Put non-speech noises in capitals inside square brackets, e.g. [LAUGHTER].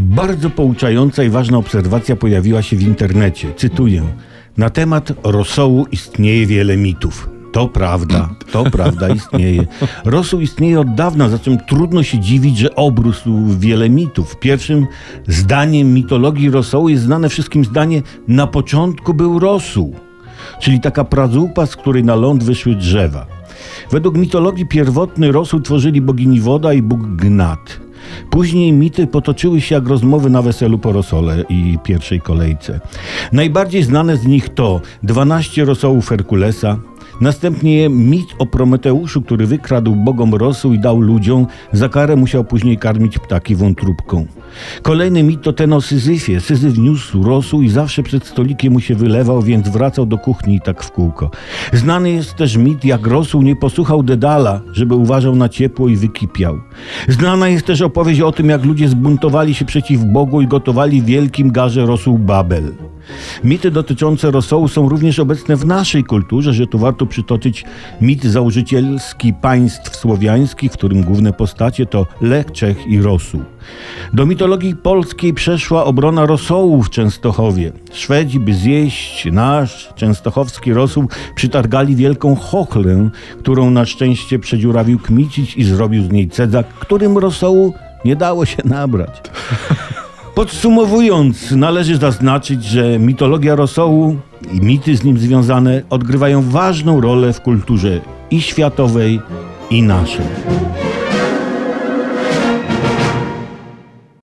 Bardzo pouczająca i ważna obserwacja pojawiła się w internecie. Cytuję. Na temat rosołu istnieje wiele mitów. To prawda, to [LAUGHS] prawda, istnieje. Rosół istnieje od dawna, zatem trudno się dziwić, że obrósł wiele mitów. Pierwszym zdaniem mitologii rosołu jest znane wszystkim zdanie na początku był rosół, czyli taka prazupa, z której na ląd wyszły drzewa. Według mitologii pierwotny rosół tworzyli bogini woda i bóg Gnat. Później mity potoczyły się jak rozmowy na weselu po rosole i pierwszej kolejce. Najbardziej znane z nich to 12 rosołów Herkulesa, Następnie mit o Prometeuszu, który wykradł bogom rosół i dał ludziom, za karę musiał później karmić ptaki wątróbką. Kolejny mit to ten o Syzyfie. Syzyf niósł rosół i zawsze przed stolikiem mu się wylewał, więc wracał do kuchni i tak w kółko. Znany jest też mit, jak rosół nie posłuchał Dedala, żeby uważał na ciepło i wykipiał. Znana jest też opowieść o tym, jak ludzie zbuntowali się przeciw Bogu i gotowali w wielkim garze rosół Babel. Mity dotyczące rosołu są również obecne w naszej kulturze, że tu warto przytoczyć mit założycielski państw słowiańskich, w którym główne postacie to Lech, Czech i Rosół. Do mitologii polskiej przeszła obrona rosołu w Częstochowie. Szwedzi, by zjeść nasz częstochowski rosół, przytargali wielką chochlę, którą na szczęście przedziurawił Kmicić i zrobił z niej cedzak, którym rosołu nie dało się nabrać. [LAUGHS] Podsumowując, należy zaznaczyć, że mitologia rosołu i mity z nim związane odgrywają ważną rolę w kulturze i światowej, i naszej.